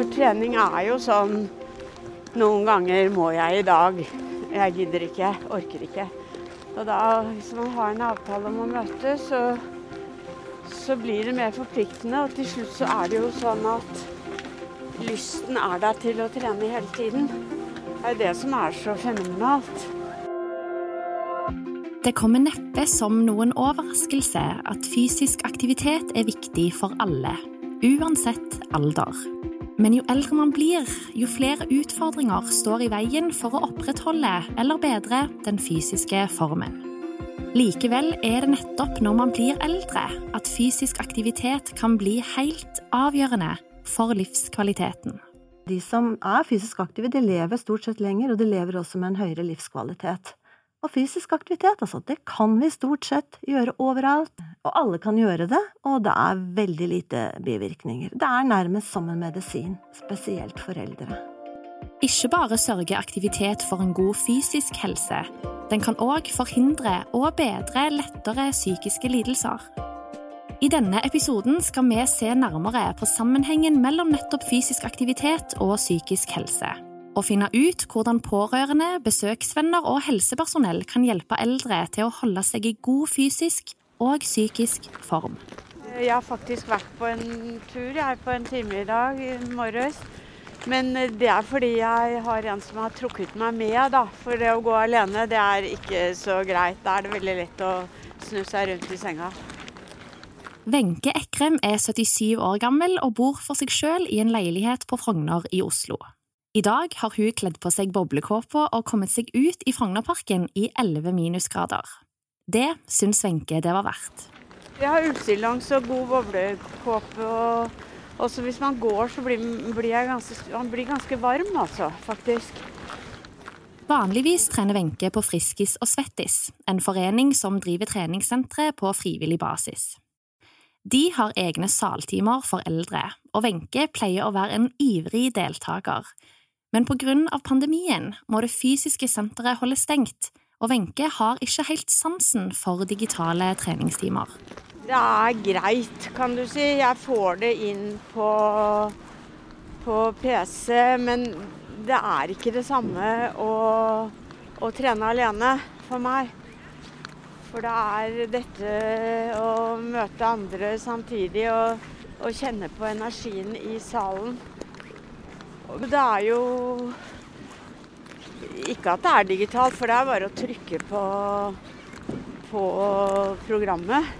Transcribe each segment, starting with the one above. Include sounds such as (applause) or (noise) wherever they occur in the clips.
For trening er jo sånn Noen ganger må jeg i dag. Jeg gidder ikke, orker ikke. Og da, hvis man har en avtale om å møtes, så, så blir det mer forpliktende. Og til slutt så er det jo sånn at lysten er der til å trene hele tiden. Det er jo det som er så fenomenalt. Det kommer neppe som noen overraskelse at fysisk aktivitet er viktig for alle, uansett alder. Men jo eldre man blir, jo flere utfordringer står i veien for å opprettholde eller bedre den fysiske formen. Likevel er det nettopp når man blir eldre at fysisk aktivitet kan bli helt avgjørende for livskvaliteten. De som er fysisk aktive, de lever stort sett lenger, og de lever også med en høyere livskvalitet. Og fysisk aktivitet, altså, det kan vi stort sett gjøre overalt. Og alle kan gjøre det, og det er veldig lite bivirkninger. Det er nærmest som en medisin, spesielt for eldre. Ikke bare sørger aktivitet for en god fysisk helse, den kan òg forhindre og bedre lettere psykiske lidelser. I denne episoden skal vi se nærmere på sammenhengen mellom nettopp fysisk aktivitet og psykisk helse og finne ut hvordan pårørende, besøksvenner og helsepersonell kan hjelpe eldre til å holde seg i god fysisk og psykisk form. Jeg har faktisk vært på en tur jeg er på en time i dag i morges. Men det er fordi jeg har en som har trukket meg med. Da. For det å gå alene det er ikke så greit. Da er det veldig lett å snu seg rundt i senga. Wenche Ekrem er 77 år gammel og bor for seg sjøl i en leilighet på Frogner i Oslo. I dag har hun kledd på seg boblekåpa og kommet seg ut i Frognerparken i 11 minusgrader. Det syns Wenche det var verdt. Jeg har ullstillongs og god boblekåpe. og også hvis man går, så blir, blir jeg ganske, man blir ganske varm, altså, faktisk. Vanligvis trener Wenche på Friskis og Svettis, en forening som driver treningssentre på frivillig basis. De har egne saltimer for eldre, og Wenche pleier å være en ivrig deltaker, men av pandemien må det fysiske senteret holde stengt, og Wenche har ikke helt sansen for digitale treningstimer. Det er greit, kan du si. Jeg får det inn på, på PC, men det er ikke det samme å, å trene alene for meg. For det er dette å møte andre samtidig og, og kjenne på energien i salen. Det er jo ikke at det er digitalt, for det er bare å trykke på, på programmet.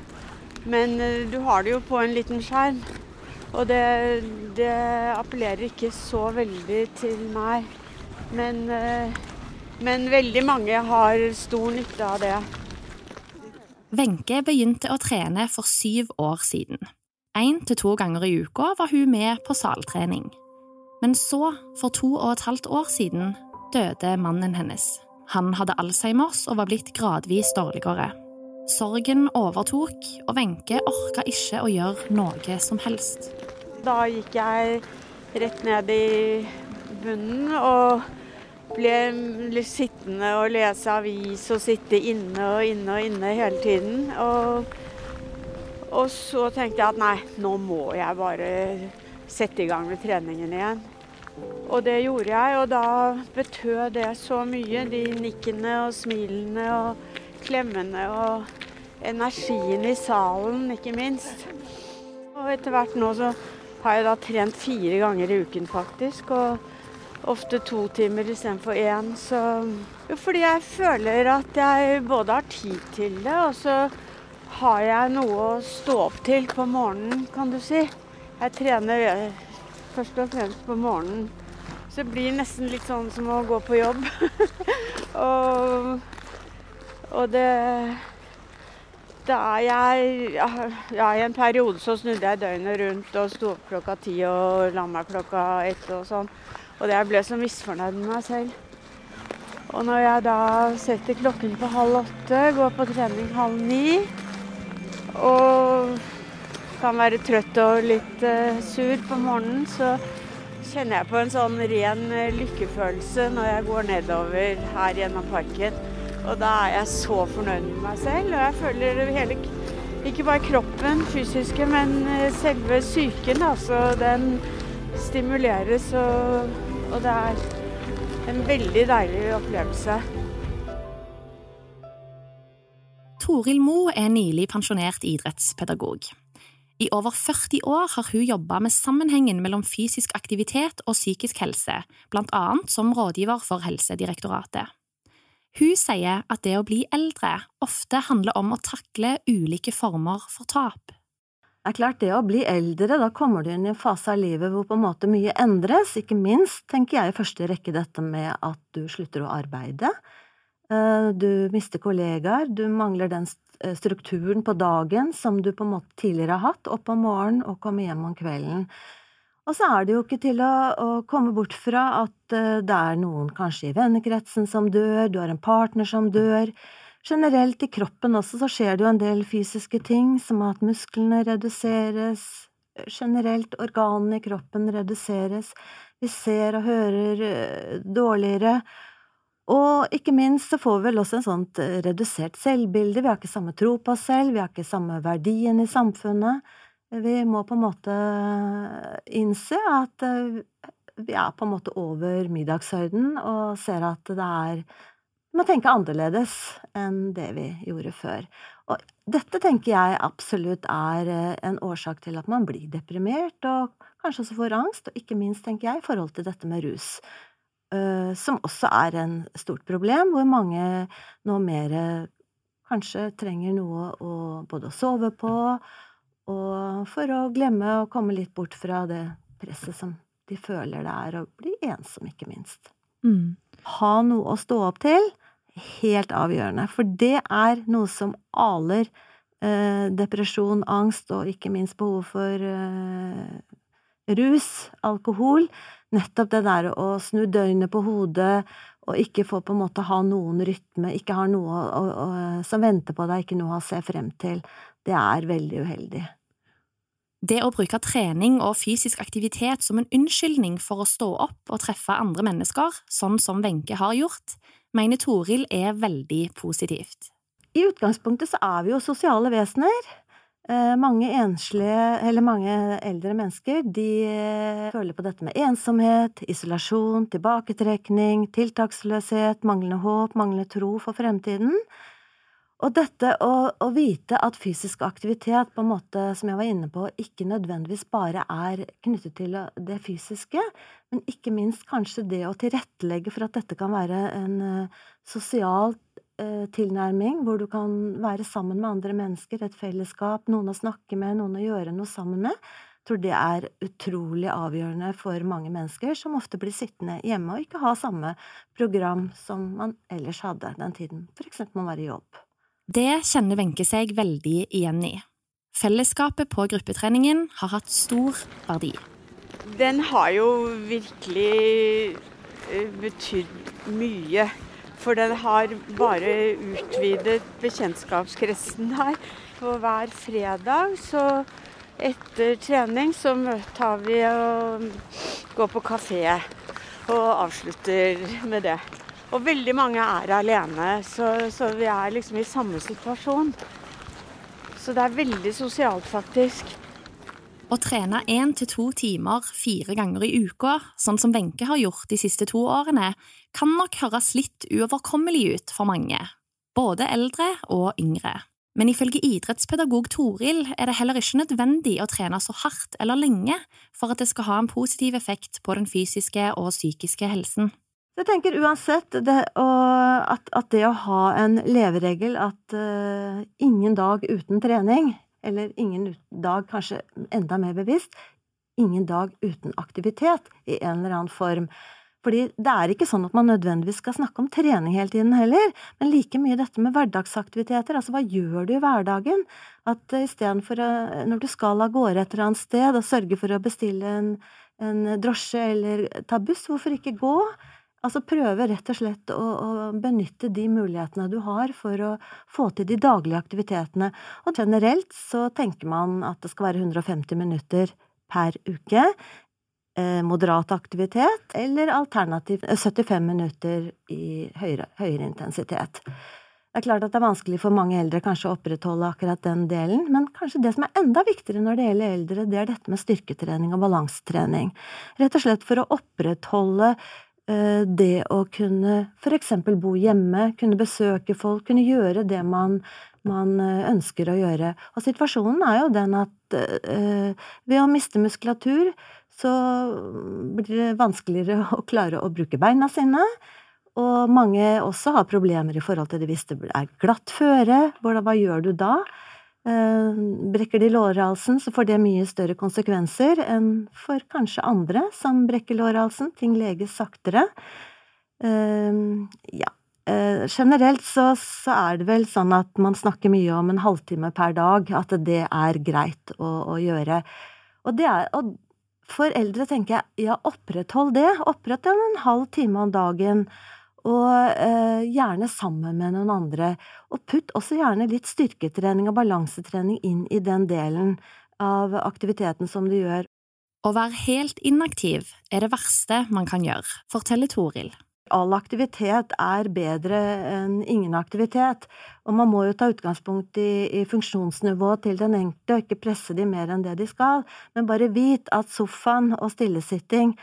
Men eh, du har det jo på en liten skjerm. Og det, det appellerer ikke så veldig til meg. Men, eh, men veldig mange har stor nytte av det. Wenche begynte å trene for syv år siden. Én til to ganger i uka var hun med på saltrening. Men så, for to og et halvt år siden, døde mannen hennes. Han hadde Alzheimers og var blitt gradvis dårligere. Sorgen overtok, og Wenche orka ikke å gjøre noe som helst. Da gikk jeg rett ned i bunnen og ble sittende og lese avis og sitte inne og inne og inne hele tiden. Og, og så tenkte jeg at nei, nå må jeg bare sette i gang med treningen igjen. Og det gjorde jeg, og da betød det så mye. De nikkene og smilene og klemmene og energien i salen, ikke minst. Og etter hvert nå så har jeg da trent fire ganger i uken, faktisk. Og ofte to timer istedenfor én. Så jo, fordi jeg føler at jeg både har tid til det, og så har jeg noe å stå opp til på morgenen, kan du si. Jeg trener først og fremst på morgenen. Så det blir nesten litt sånn som å gå på jobb. (laughs) og, og det da er jeg Ja, i en periode så snudde jeg døgnet rundt og sto opp klokka ti og la meg klokka ett og sånn. Og jeg ble så misfornøyd med meg selv. Og når jeg da setter klokken på halv åtte, går på trening halv ni og kan være trøtt og litt uh, sur på morgenen, så kjenner jeg på en sånn ren uh, lykkefølelse når jeg går nedover her gjennom parken. Og da er jeg så fornøyd med meg selv. Og jeg føler hele Ikke bare kroppen, fysiske, men uh, selve psyken. Altså den stimuleres, og, og det er en veldig deilig opplevelse. Toril Moe er nylig pensjonert idrettspedagog. I over 40 år har hun jobba med sammenhengen mellom fysisk aktivitet og psykisk helse, blant annet som rådgiver for Helsedirektoratet. Hun sier at det å bli eldre ofte handler om å takle ulike former for tap. Det er klart, det å bli eldre, da kommer du inn i en fase av livet hvor på en måte mye endres, ikke minst tenker jeg i første rekke dette med at du slutter å arbeide. Eh, du mister kollegaer, du mangler den strukturen på dagen som du på en måte tidligere har hatt, opp om morgenen og komme hjem om kvelden. Og så er det jo ikke til å, å, komme bort fra at uh, det er noen kanskje i vennekretsen som dør, du har en partner som dør. Generelt i kroppen også så skjer det jo en del fysiske ting, som at musklene reduseres, generelt organene i kroppen reduseres, vi ser og hører uh, dårligere. Og ikke minst så får vi vel også en sånt redusert selvbilde, vi har ikke samme tro på oss selv, vi har ikke samme verdien i samfunnet. Vi må på en måte innse at eh, vi er på en måte over middagshøyden og ser at det er Vi må tenke annerledes enn det vi gjorde før. Og dette tenker jeg absolutt er eh, en årsak til at man blir deprimert, og kanskje også får angst, og ikke minst, tenker jeg, i forhold til dette med rus. Eh, som også er en stort problem, hvor mange nå mer kanskje trenger noe å både å sove på og for å glemme å komme litt bort fra det presset som de føler det er å bli ensom, ikke minst. Mm. Ha noe å stå opp til, helt avgjørende. For det er noe som aler eh, depresjon, angst og ikke minst behov for eh, rus, alkohol. Nettopp det der å snu døgnet på hodet og ikke få på en måte ha noen rytme, ikke ha noe å, å, som venter på deg, ikke noe å se frem til. Det er veldig uheldig. Det å bruke trening og fysisk aktivitet som en unnskyldning for å stå opp og treffe andre mennesker, sånn som Wenche har gjort, mener Toril er veldig positivt. I utgangspunktet så er vi jo sosiale vesener. Eh, mange enslige, eller mange eldre mennesker, de eh, føler på dette med ensomhet, isolasjon, tilbaketrekning, tiltaksløshet, manglende håp, manglende tro for fremtiden. Og dette å, å, vite at fysisk aktivitet, på en måte som jeg var inne på, ikke nødvendigvis bare er knyttet til det fysiske, men ikke minst kanskje det å tilrettelegge for at dette kan være en uh, sosial uh, tilnærming, hvor du kan være sammen med andre mennesker, et fellesskap, noen å snakke med, noen å gjøre noe sammen med. Jeg tror det er utrolig avgjørende for mange mennesker som ofte blir sittende hjemme og ikke ha samme program som man ellers hadde den tiden for eksempel man var i jobb. Det kjenner Wenche seg veldig igjen i. Fellesskapet på gruppetreningen har hatt stor verdi. Den har jo virkelig eh, betydd mye. For den har bare utvidet bekjentskapskretsen her. Og hver fredag så etter trening så tar vi og går på kafé og avslutter med det. Og veldig mange er alene, så, så, vi er liksom i samme situasjon. Så det er veldig sosialt, faktisk. Å trene én til to timer fire ganger i uka, sånn som Wenche har gjort de siste to årene, kan nok høres litt uoverkommelig ut for mange, både eldre og yngre. Men ifølge idrettspedagog Toril er det heller ikke nødvendig å trene så hardt eller lenge for at det skal ha en positiv effekt på den fysiske og psykiske helsen. Jeg tenker uansett det, at, at, det å ha en leveregel at uh, ingen dag uten trening, eller ingen dag kanskje enda mer bevisst, ingen dag uten aktivitet i en eller annen form. Fordi det er ikke sånn at man nødvendigvis skal snakke om trening hele tiden heller, men like mye dette med hverdagsaktiviteter, altså hva gjør du i hverdagen? At uh, istedenfor når du skal av gårde et eller annet sted og sørge for å bestille en, en drosje eller ta buss, hvorfor ikke gå? Altså prøve rett og slett å, å, benytte de mulighetene du har for å få til de daglige aktivitetene. Og generelt så tenker man at det skal være 150 minutter per uke. Eh, moderat aktivitet, eller alternativt 75 minutter i høyere, høyere intensitet. Det er klart at det er vanskelig for mange eldre kanskje å opprettholde akkurat den delen, men kanskje det som er enda viktigere når det gjelder eldre, det er dette med styrketrening og balansetrening. Rett og slett for å opprettholde det å kunne eksempel bo hjemme, kunne besøke folk, kunne gjøre det man, man uh, ønsker å gjøre. Og situasjonen er jo den at uh, ved å miste muskulatur, så blir det vanskeligere (laughs) å klare å bruke beina sine. Og mange også har problemer i forhold til det hvis det er glatt føre. Hva gjør du da? Eh, brekker de lårhalsen, så får det mye større konsekvenser enn for kanskje andre som brekker lårhalsen. Ting leges saktere. Eh, ja. Eh, generelt så, så, er det vel sånn at man snakker mye om en halvtime per dag, at det er greit å, å gjøre. Og, er, og for eldre tenker jeg ja, oppretthold det. Oppretthold en halv time om dagen og eh, gjerne sammen med noen andre. Og putt også gjerne litt styrketrening og balansetrening inn i den delen av aktiviteten som du gjør. Å være helt inaktiv er det verste man kan gjøre, forteller Toril. All aktivitet er bedre enn ingen aktivitet, og man må jo ta utgangspunkt i, i funksjonsnivået til den enkelte og ikke presse de mer enn det de skal, men bare vit at sofaen og stillesitting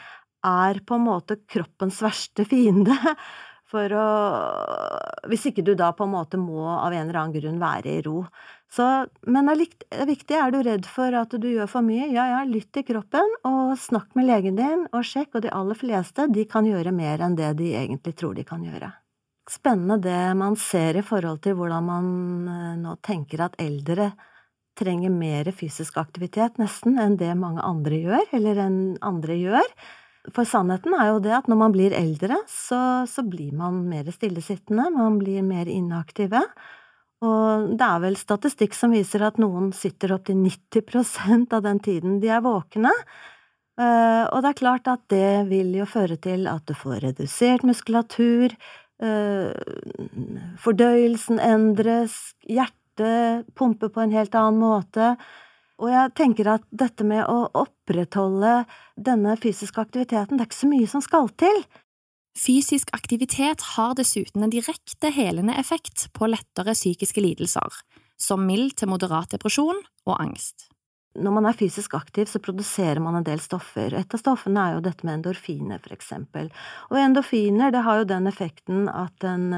er på en måte kroppens verste fiende. (laughs) For å Hvis ikke du da på en måte må av en eller annen grunn være i ro. Så, men det er viktig. Er du redd for at du gjør for mye? Ja, ja, lytt til kroppen, og snakk med legen din, og sjekk. Og de aller fleste, de kan gjøre mer enn det de egentlig tror de kan gjøre. Spennende det man ser i forhold til hvordan man eh, nå tenker at eldre trenger mer fysisk aktivitet, nesten, enn det mange andre gjør, eller enn andre gjør. For sannheten er jo det at når man blir eldre, så, så blir man mer stillesittende, man blir mer inaktive. Og det er vel statistikk som viser at noen sitter opptil 90% av den tiden de er våkne. Eh, og det er klart at det vil jo føre til at du får redusert muskulatur, eh, fordøyelsen endres, hjertet pumper på en helt annen måte. Og jeg tenker at dette med å opprettholde denne fysiske aktiviteten, det er ikke så mye som skal til. Fysisk aktivitet har dessuten en direkte helende effekt på lettere psykiske lidelser, som mild til moderat depresjon og angst når man er fysisk aktiv, så produserer man en del stoffer. Et av stoffene er jo dette med endorfiner, for eksempel. Og endorfiner, det har jo den effekten at den,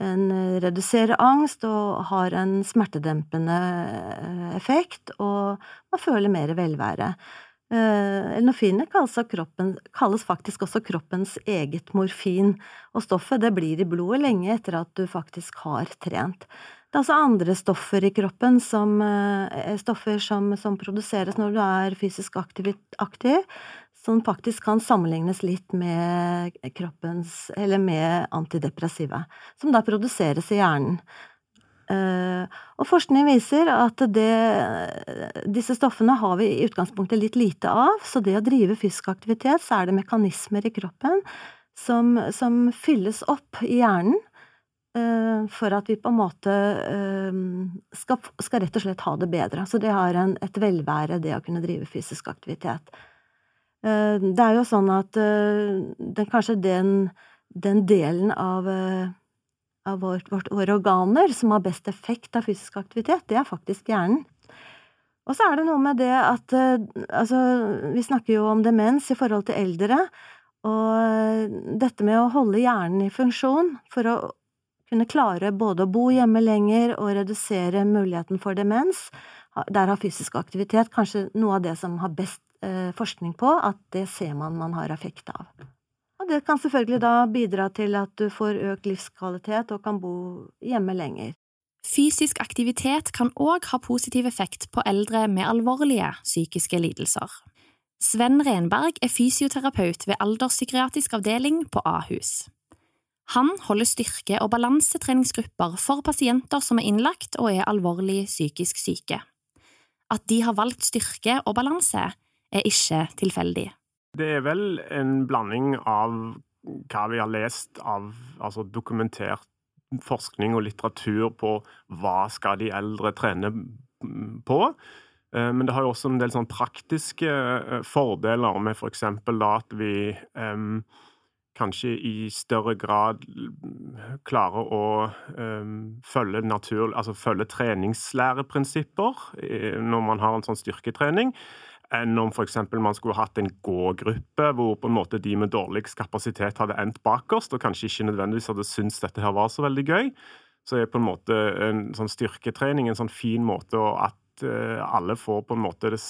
den reduserer angst og har en smertedempende eh, effekt, og man føler mer velvære. Eh, endorfiner kalles, kroppen, kalles, faktisk også kroppens eget morfin, og stoffet det blir i blodet lenge etter at du faktisk har trent. Det er også andre stoffer i kroppen, som, eh, stoffer som, som, produseres når du er fysisk aktiv, aktiv, som faktisk kan sammenlignes litt med kroppens Eller med antidepressiva, som da produseres i hjernen. Uh, og forskning viser at det, disse stoffene har vi i utgangspunktet litt lite av, så det å drive fysisk aktivitet, så er det mekanismer i kroppen som, som fylles opp i hjernen Eh, for at vi på en måte eh, skal, skal, rett og slett ha det bedre. Så det har en, et velvære, det å kunne drive fysisk aktivitet. Eh, det er jo sånn at den, kanskje den, den delen av, av vårt, vårt, våre organer som har best effekt av fysisk aktivitet, det er faktisk hjernen. Og så er det noe med det at altså, vi snakker jo om demens i forhold til eldre, og dette med å holde hjernen i funksjon for å kunne klare både å bo hjemme lenger og redusere muligheten for demens. Der har fysisk aktivitet kanskje noe av det som har best eh, forskning på, at det ser man man har effekt av. Og det kan selvfølgelig da bidra til at du får økt livskvalitet og kan bo hjemme lenger. Fysisk aktivitet kan òg ha positiv effekt på eldre med alvorlige psykiske lidelser. Sven Renberg er fysioterapeut ved alderspsykiatrisk avdeling på Ahus. Han holder styrke- og balansetreningsgrupper for pasienter som er innlagt og er alvorlig psykisk syke. At de har valgt styrke og balanse, er ikke tilfeldig. Det er vel en blanding av hva vi har lest av altså dokumentert forskning og litteratur på hva skal de eldre trene på. Eh, men det har jo også en del sånn praktiske eh, fordeler med f.eks. At vi um, kanskje i større grad klarer å um, følge, natur, altså følge treningslæreprinsipper når man har en sånn styrketrening, enn om f.eks. man skulle hatt en gågruppe hvor på en måte de med dårligst kapasitet hadde endt bakerst, og kanskje ikke nødvendigvis hadde syntes dette her var så veldig gøy. Så er på en måte en sånn styrketrening en sånn fin måte at uh, alle får på en måte det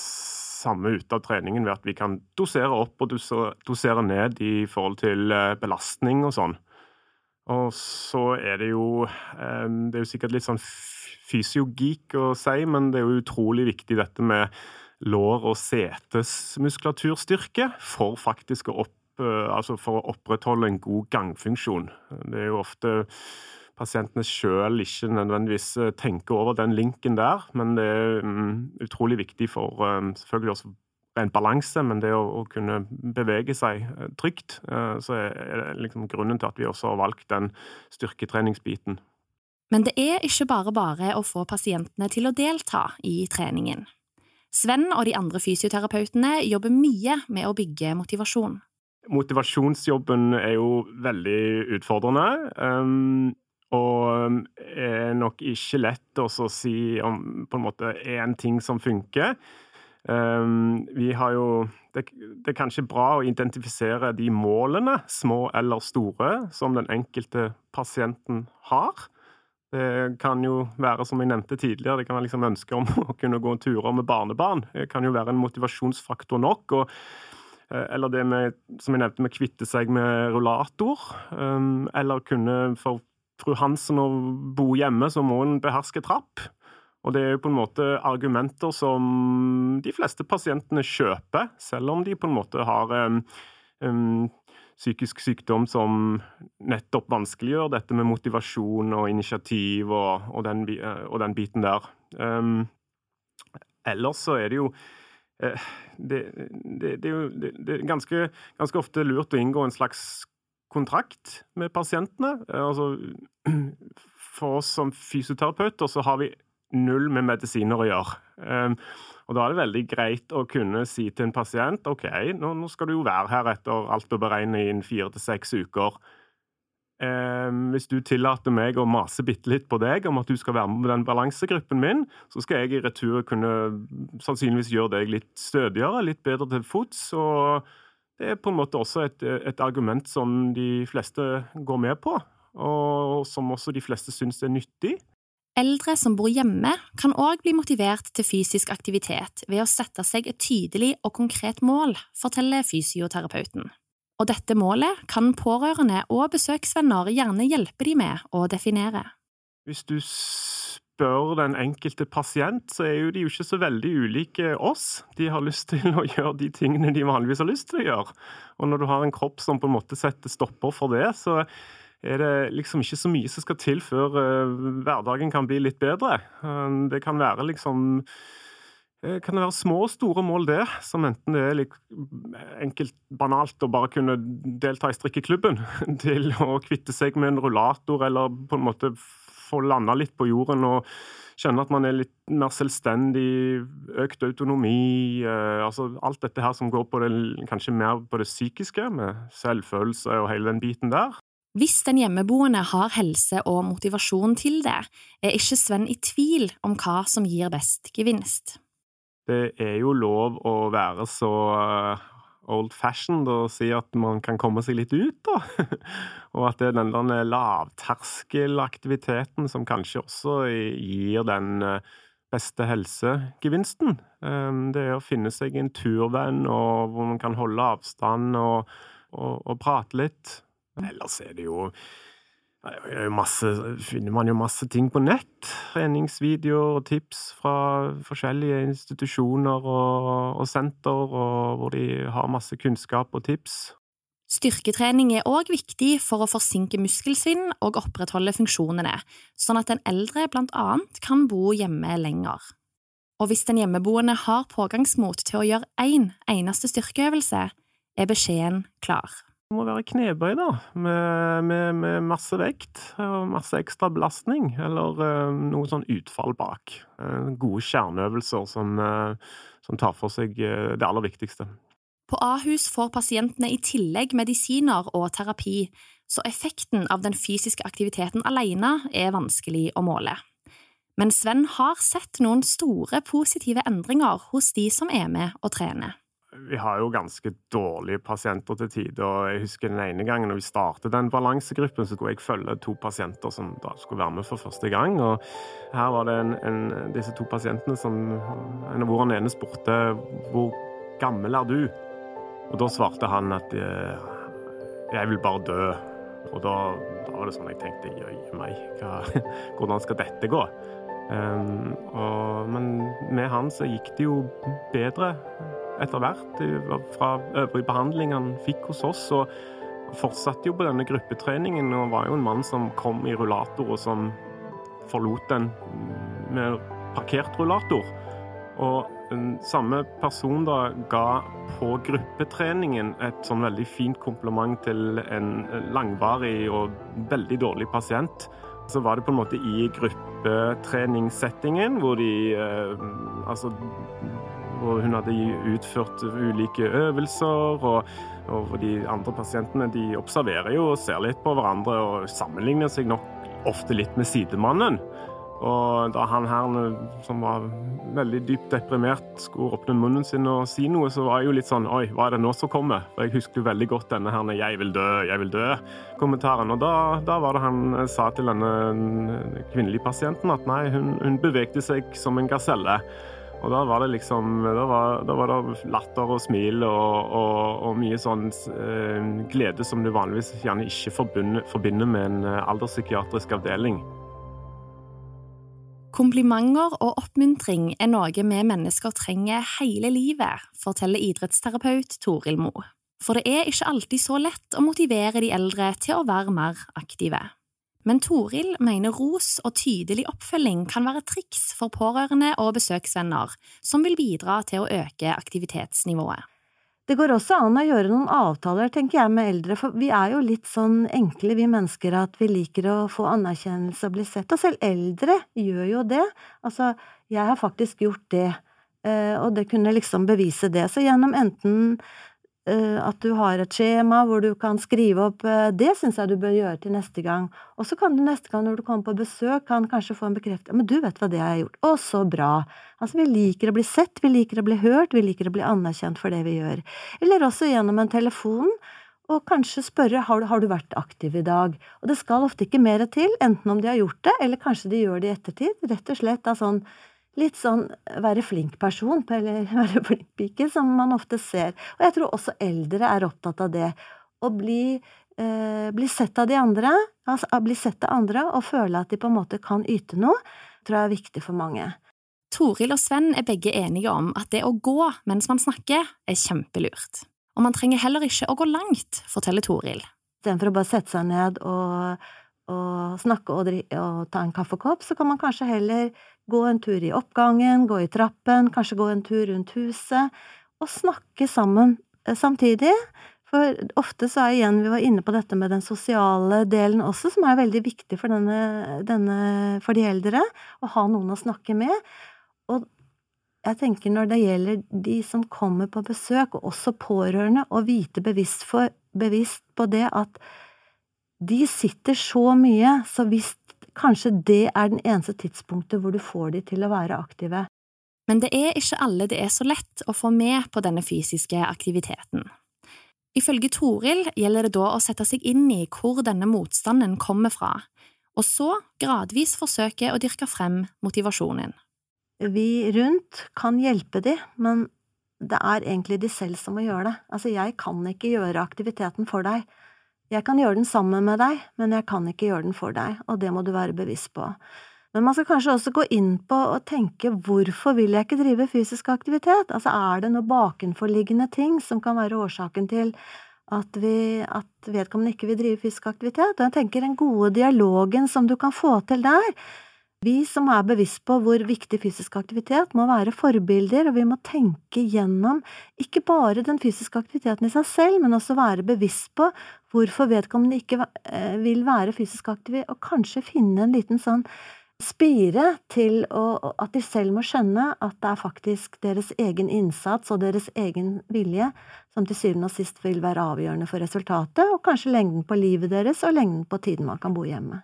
samme ut av treningen ved at vi kan dosere opp og dosere ned i forhold til eh, belastning og sånn. Og så er det jo eh, Det er jo sikkert litt sånn fysiogeek å si, men det er jo utrolig viktig dette med lår- og setesmuskulaturstyrke for faktisk å opp, eh, altså for å opprettholde en god gangfunksjon. Det er jo ofte pasientene sjøl ikke nødvendigvis eh, tenker over den linken der, men det er um, utrolig viktig for um, selvfølgelig også rent balanse, men det å, å, kunne bevege seg uh, trygt, så er, det liksom grunnen til at vi også har valgt den styrketreningsbiten. Men det er ikke bare bare å få pasientene til å delta i treningen. Sven og de andre fysioterapeutene jobber mye med å bygge motivasjon. Motivasjonsjobben er jo veldig utfordrende. Og er nok ikke lett å si om på en måte én ting som funker. Um, vi har jo det, det, er kanskje bra å identifisere de målene, små eller store, som den enkelte pasienten har. Det kan jo være, som jeg nevnte tidligere, det kan være liksom ønske om (laughs) å kunne gå turer med barnebarn. Det kan jo være en motivasjonsfaktor nok. og eh, eller det med, som jeg nevnte, med å kvitte seg med rullator. Um, eller kunne for fru Hansen å bo hjemme, så må hun beherske trapp. Og det er jo på en måte argumenter som de fleste pasientene kjøper, selv om de på en måte har um, um, psykisk sykdom som nettopp vanskeliggjør dette med motivasjon og initiativ og, og, den, og den, biten der. Um, ellers så er det jo uh, det, det, det, det, er ganske, ganske ofte lurt å inngå en slags kontrakt med pasientene. Eh, altså, (clears throat) for oss som fysioterapeuter så har vi null med medisiner å gjøre. Ehm, og Da er det veldig greit å kunne si til en pasient ok, nå, nå skal du jo være her etter alt å beregne i fire til seks uker. Um, hvis du tillater meg å mase bitte litt på deg om at du skal være med på den balansegruppen min, så skal jeg i retur kunne sannsynligvis gjøre deg litt stødigere, litt bedre til fots. og det er på en måte også et, et, argument som de fleste går med på, og som også de fleste syns er nyttig. Eldre som bor hjemme, kan òg bli motivert til fysisk aktivitet ved å sette seg et tydelig og konkret mål, forteller fysioterapeuten. Og dette målet kan pårørende og besøksvenner gjerne hjelpe de med å definere. Hvis du spør den enkelte pasient, så er jo de jo ikke så veldig ulike oss. De har lyst til å gjøre de tingene de vanligvis har lyst til å gjøre. Og når du har en kropp som på en måte setter stopper for det, så er det liksom ikke så mye som skal til før uh, hverdagen kan bli litt bedre. Uh, det kan være liksom uh, kan det være små og store mål, det, som enten det er enkelt banalt å bare kunne delta i strikkeklubben, (laughs) til å kvitte seg med en rullator, eller på en måte få landa litt på jorden og kjenne at man er litt mer selvstendig, økt autonomi eh, altså Alt dette her som går på det kanskje mer på det psykiske, med selvfølelse og hele den biten der. Hvis den hjemmeboende har helse og motivasjon til det, er ikke Sven i tvil om hva som gir best gevinst. Det er jo lov å være så old fashioned og si at man kan komme seg litt ut, da. (laughs) og at det er den der lavterskelaktiviteten som kanskje også gir den eh, beste helsegevinsten. Ehm, det er å finne seg en turvenn og hvor man kan holde avstand og, og, og prate litt. Ellers er det jo Masse, finner man jo masse ting på nett. Treningsvideoer og tips fra forskjellige institusjoner og, og senter, og hvor de har masse kunnskap og tips. Styrketrening er òg viktig for å forsinke muskelsvinn og opprettholde funksjonene, sånn at den eldre blant annet kan bo hjemme lenger. Og hvis den hjemmeboende har pågangsmot til å gjøre én en eneste styrkeøvelse, er beskjeden klar. Det må være knebøy, da, med, med, med, masse vekt og masse ekstra belastning, eller uh, noe sånn utfall bak. Uh, gode kjerneøvelser som, uh, som, tar for seg det aller viktigste. På Ahus får pasientene i tillegg medisiner og terapi, så effekten av den fysiske aktiviteten alene er vanskelig å måle. Men Sven har sett noen store positive endringer hos de som er med og trener. Vi har jo ganske dårlige pasienter til tider. og Jeg husker den ene gangen når vi startet den balansegruppen, så skulle jeg følge to pasienter som da skulle være med for første gang. og Her var det en, en, disse to pasientene som En av den ene spurte hvor gammel er du? Og da svarte han at eh, jeg vil bare dø. Og da, da var det sånn jeg tenkte jøye meg, hva, (laughs) hvordan skal dette gå? Um, og, men med han så gikk det jo bedre etter hvert. Fra øvrige behandling han fikk hos oss. Og fortsatte jo på denne gruppetreningen og var jo en mann som kom i rullator, og som forlot den med parkert rullator. Og den samme person da ga på gruppetreningen et sånn veldig fint kompliment til en langvarig og veldig dårlig pasient. Så var det på en måte i gruppetreningssettingen hvor de eh, Altså hvor hun hadde utført ulike øvelser. og, og de andre pasientene de observerer jo og ser litt på hverandre og sammenligner seg nok ofte litt med sidemannen. Og da han her som var veldig dypt deprimert, skulle åpne munnen sin og si noe, så var jeg jo litt sånn Oi, hva er det nå som kommer? For jeg husker jo veldig godt denne her 'jeg vil dø, jeg vil dø'-kommentaren. Og da, da, var det han sa til denne kvinnelige pasienten at nei, hun, hun bevegde seg som en gaselle. Og da var det liksom Da var, da var det latter og smil og, og, og mye sånn eh, glede som du vanligvis gjerne ikke forbinder med en eh, alderspsykiatrisk avdeling. Komplimenter og oppmuntring er noe vi mennesker trenger hele livet, forteller idrettsterapeut Toril Moe. For det er ikke alltid så lett å motivere de eldre til å være mer aktive. Men Toril mener ros og tydelig oppfølging kan være triks for pårørende og besøksvenner, som vil bidra til å øke aktivitetsnivået. Det går også an å gjøre noen avtaler, tenker jeg, med eldre, for vi er jo litt sånn enkle, vi mennesker, at vi liker å få anerkjennelse og bli sett, og selv eldre gjør jo det. Altså, jeg har faktisk gjort det, eh, og det kunne liksom bevise det. Så gjennom enten at du har et skjema hvor du kan skrive opp eh, Det syns jeg du bør gjøre til neste gang. Og så kan du neste gang når du kommer på besøk, kan kanskje få en bekreftelse Men du vet hva det jeg har gjort. Å, så bra. Altså, vi liker å bli sett, vi liker å bli hørt, vi liker å bli anerkjent for det vi gjør. Eller også gjennom en telefon. Og kanskje spørre har du, har du vært aktiv i dag. Og det skal ofte ikke mer til, enten om de har gjort det, eller kanskje de gjør det i ettertid. Rett og slett av sånn litt sånn være flink-person, (laughs) eller være flink-pike, som man ofte ser. Og jeg tror også eldre er opptatt av det. Å bli, eh, bli sett av de andre, altså bli sett av andre og føle at de på en måte kan yte noe, tror jeg er viktig for mange. Toril og Sven er begge enige om at det å gå mens man snakker, er kjempelurt. Og man trenger heller ikke å gå langt, forteller Toril. Istedenfor å bare sette seg ned og, og snakke og, og ta en kaffekopp, så kan man kanskje heller Gå en tur i oppgangen, gå i trappen, kanskje gå en tur rundt huset, og snakke sammen eh, samtidig. For ofte så er igjen, vi var inne på dette med den sosiale delen også, som er veldig viktig for, denne, denne, for de eldre, å ha noen å snakke med. Og jeg tenker når det gjelder de som kommer på besøk, og også pårørende, å vite bevisst, for, bevisst på det at de sitter så mye, så hvis Kanskje det er den eneste tidspunktet hvor du får de til å være aktive. Men det er ikke alle det er så lett å få med på denne fysiske aktiviteten. Ifølge Toril gjelder det da å sette seg inn i hvor denne motstanden kommer fra, og så gradvis forsøke å dyrke frem motivasjonen. Vi rundt kan hjelpe de, men det er egentlig de selv som må gjøre det. Altså, jeg kan ikke gjøre aktiviteten for deg. Jeg kan gjøre den sammen med deg, men jeg kan ikke gjøre den for deg, og det må du være bevisst på. Men man skal kanskje også gå inn på og tenke hvorfor vil jeg ikke drive fysisk aktivitet? Altså er det noen bakenforliggende ting som kan være årsaken til at, vi, at vedkommende ikke vil drive fysisk aktivitet? Og jeg tenker den gode dialogen som du kan få til der, vi som er bevisst på hvor viktig fysisk aktivitet, må være forbilder, og vi må tenke gjennom ikke bare den fysiske aktiviteten i seg selv, men også være bevisst på hvorfor vedkommende ikke eh, vil være fysisk aktiv, og kanskje finne en liten sånn spire til å, at de selv må skjønne at det er faktisk deres egen innsats og deres egen vilje som til syvende og sist vil være avgjørende for resultatet, og kanskje lengden på livet deres og lengden på tiden man kan bo hjemme.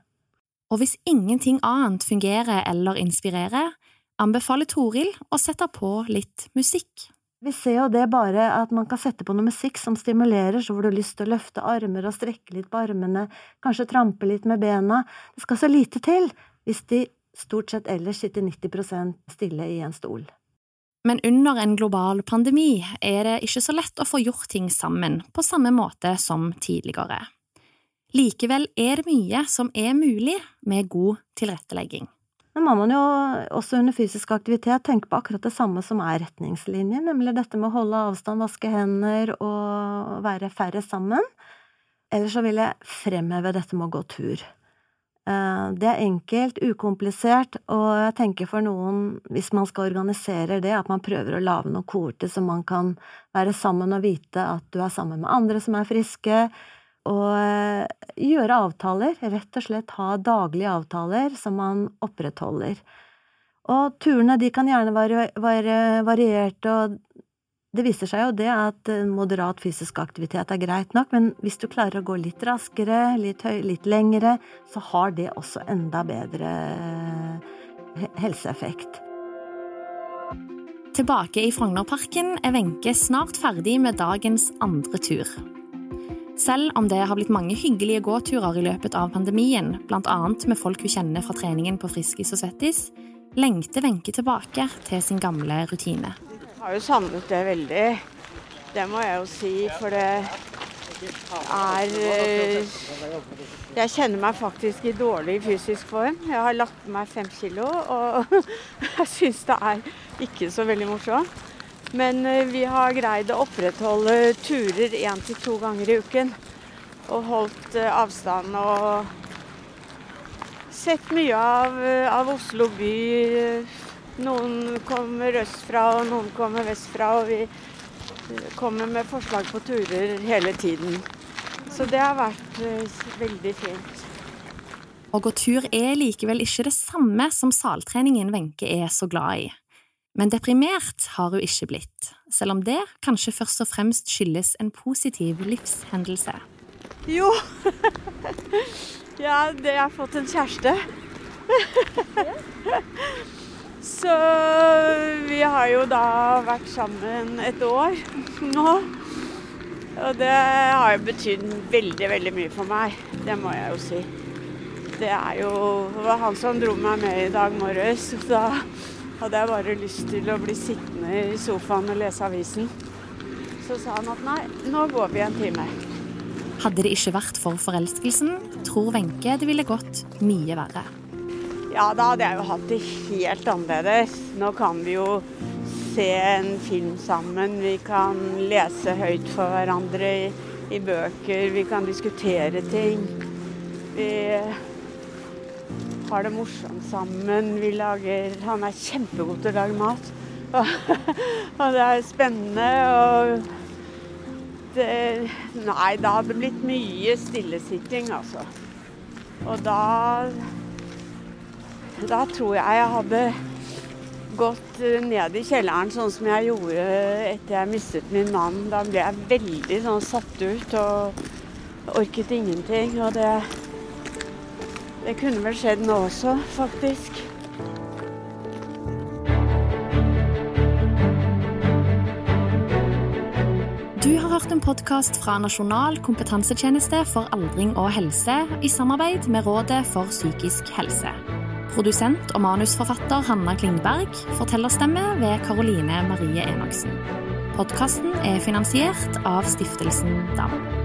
Og hvis ingenting annet fungerer eller inspirerer, anbefaler Toril å sette på litt musikk. Vi ser jo det bare at man kan sette på noe musikk som stimulerer, så får du lyst til å løfte armer og strekke litt på armene, kanskje trampe litt med bena. Det skal så lite til hvis de stort sett ellers sitter 90% stille i en stol. Men under en global pandemi er det ikke så lett å få gjort ting sammen på samme måte som tidligere. Likevel er det mye som er mulig med god tilrettelegging. Men må man jo også under fysisk aktivitet tenke på akkurat det samme som er retningslinjer, nemlig dette med å holde avstand, vaske hender og være færre sammen. Ellers så vil jeg fremheve dette med å gå tur. Eh, det er enkelt, ukomplisert, og jeg tenker for noen, hvis man skal organisere det, at man prøver å lage noen kohorter så man kan være sammen og vite at du er sammen med andre som er friske, og eh, gjøre avtaler, rett og slett ha daglige avtaler som man opprettholder. Og turene de kan gjerne være, være varierte, og det viser seg jo det at eh, moderat fysisk aktivitet er greit nok, men hvis du klarer å gå litt raskere, litt, høy, litt lengre, så har det også enda bedre eh, helseeffekt. Tilbake i Frognerparken er Wenche snart ferdig med dagens andre tur. Selv om det har blitt mange hyggelige gåturer i løpet av pandemien, bl.a. med folk hun kjenner fra treningen på Friskis og Svettis, lengter Wenche tilbake til sin gamle rutine. Jeg har jo savnet det veldig. Det må jeg jo si, for det er eh, Jeg kjenner meg faktisk i dårlig fysisk form. Jeg har lagt meg fem kilo, og (laughs) jeg syns det er ikke så veldig morsomt. Men eh, vi har greid å opprettholde turer én til to ganger i uken. Og holdt eh, avstand og sett mye av, eh, av Oslo by. Noen kommer østfra, og noen kommer vestfra. Og vi kommer med forslag på turer hele tiden. Så det har vært veldig fint. Å gå tur er likevel ikke det samme som saltreningen Wenche er så glad i. Men deprimert har hun ikke blitt, selv om det kanskje først og fremst skyldes en positiv livshendelse. Jo (laughs) Ja, det har fått en kjæreste. (laughs) Så vi har jo da vært sammen et år nå. Og det har jo betydd veldig, veldig mye for meg. Det må jeg jo si. Det er jo Det var han som dro meg med i dag morges. så Da hadde jeg bare lyst til å bli sittende i sofaen og lese avisen. Så sa han at nei, nå går vi en time. Hadde det ikke vært for forelskelsen, tror Wenche det ville gått mye verre. Ja, da hadde jeg jo hatt det helt annerledes. Nå kan vi jo se en film sammen. Vi kan lese høyt for hverandre i, i bøker. Vi kan diskutere ting. Vi har det morsomt sammen. Vi lager Han er kjempegod til å lage mat. (laughs) Og, det er spennende. Og det Nei, da hadde det blitt mye stillesitting, altså. Og da Da tror jeg jeg hadde gått ned i kjelleren sånn som jeg gjorde etter jeg mistet min mann. Da ble jeg veldig sånn satt ut og orket ingenting. Og det det kunne vel skjedd nå også, faktisk. Du har hørt en podkast fra Nasjonal kompetansetjeneste for aldring og helse i samarbeid med Rådet for psykisk helse. Produsent og manusforfatter Hanna Klingberg, fortellerstemme ved Karoline Marie Enoksen. Podkasten er finansiert av Stiftelsen DAM.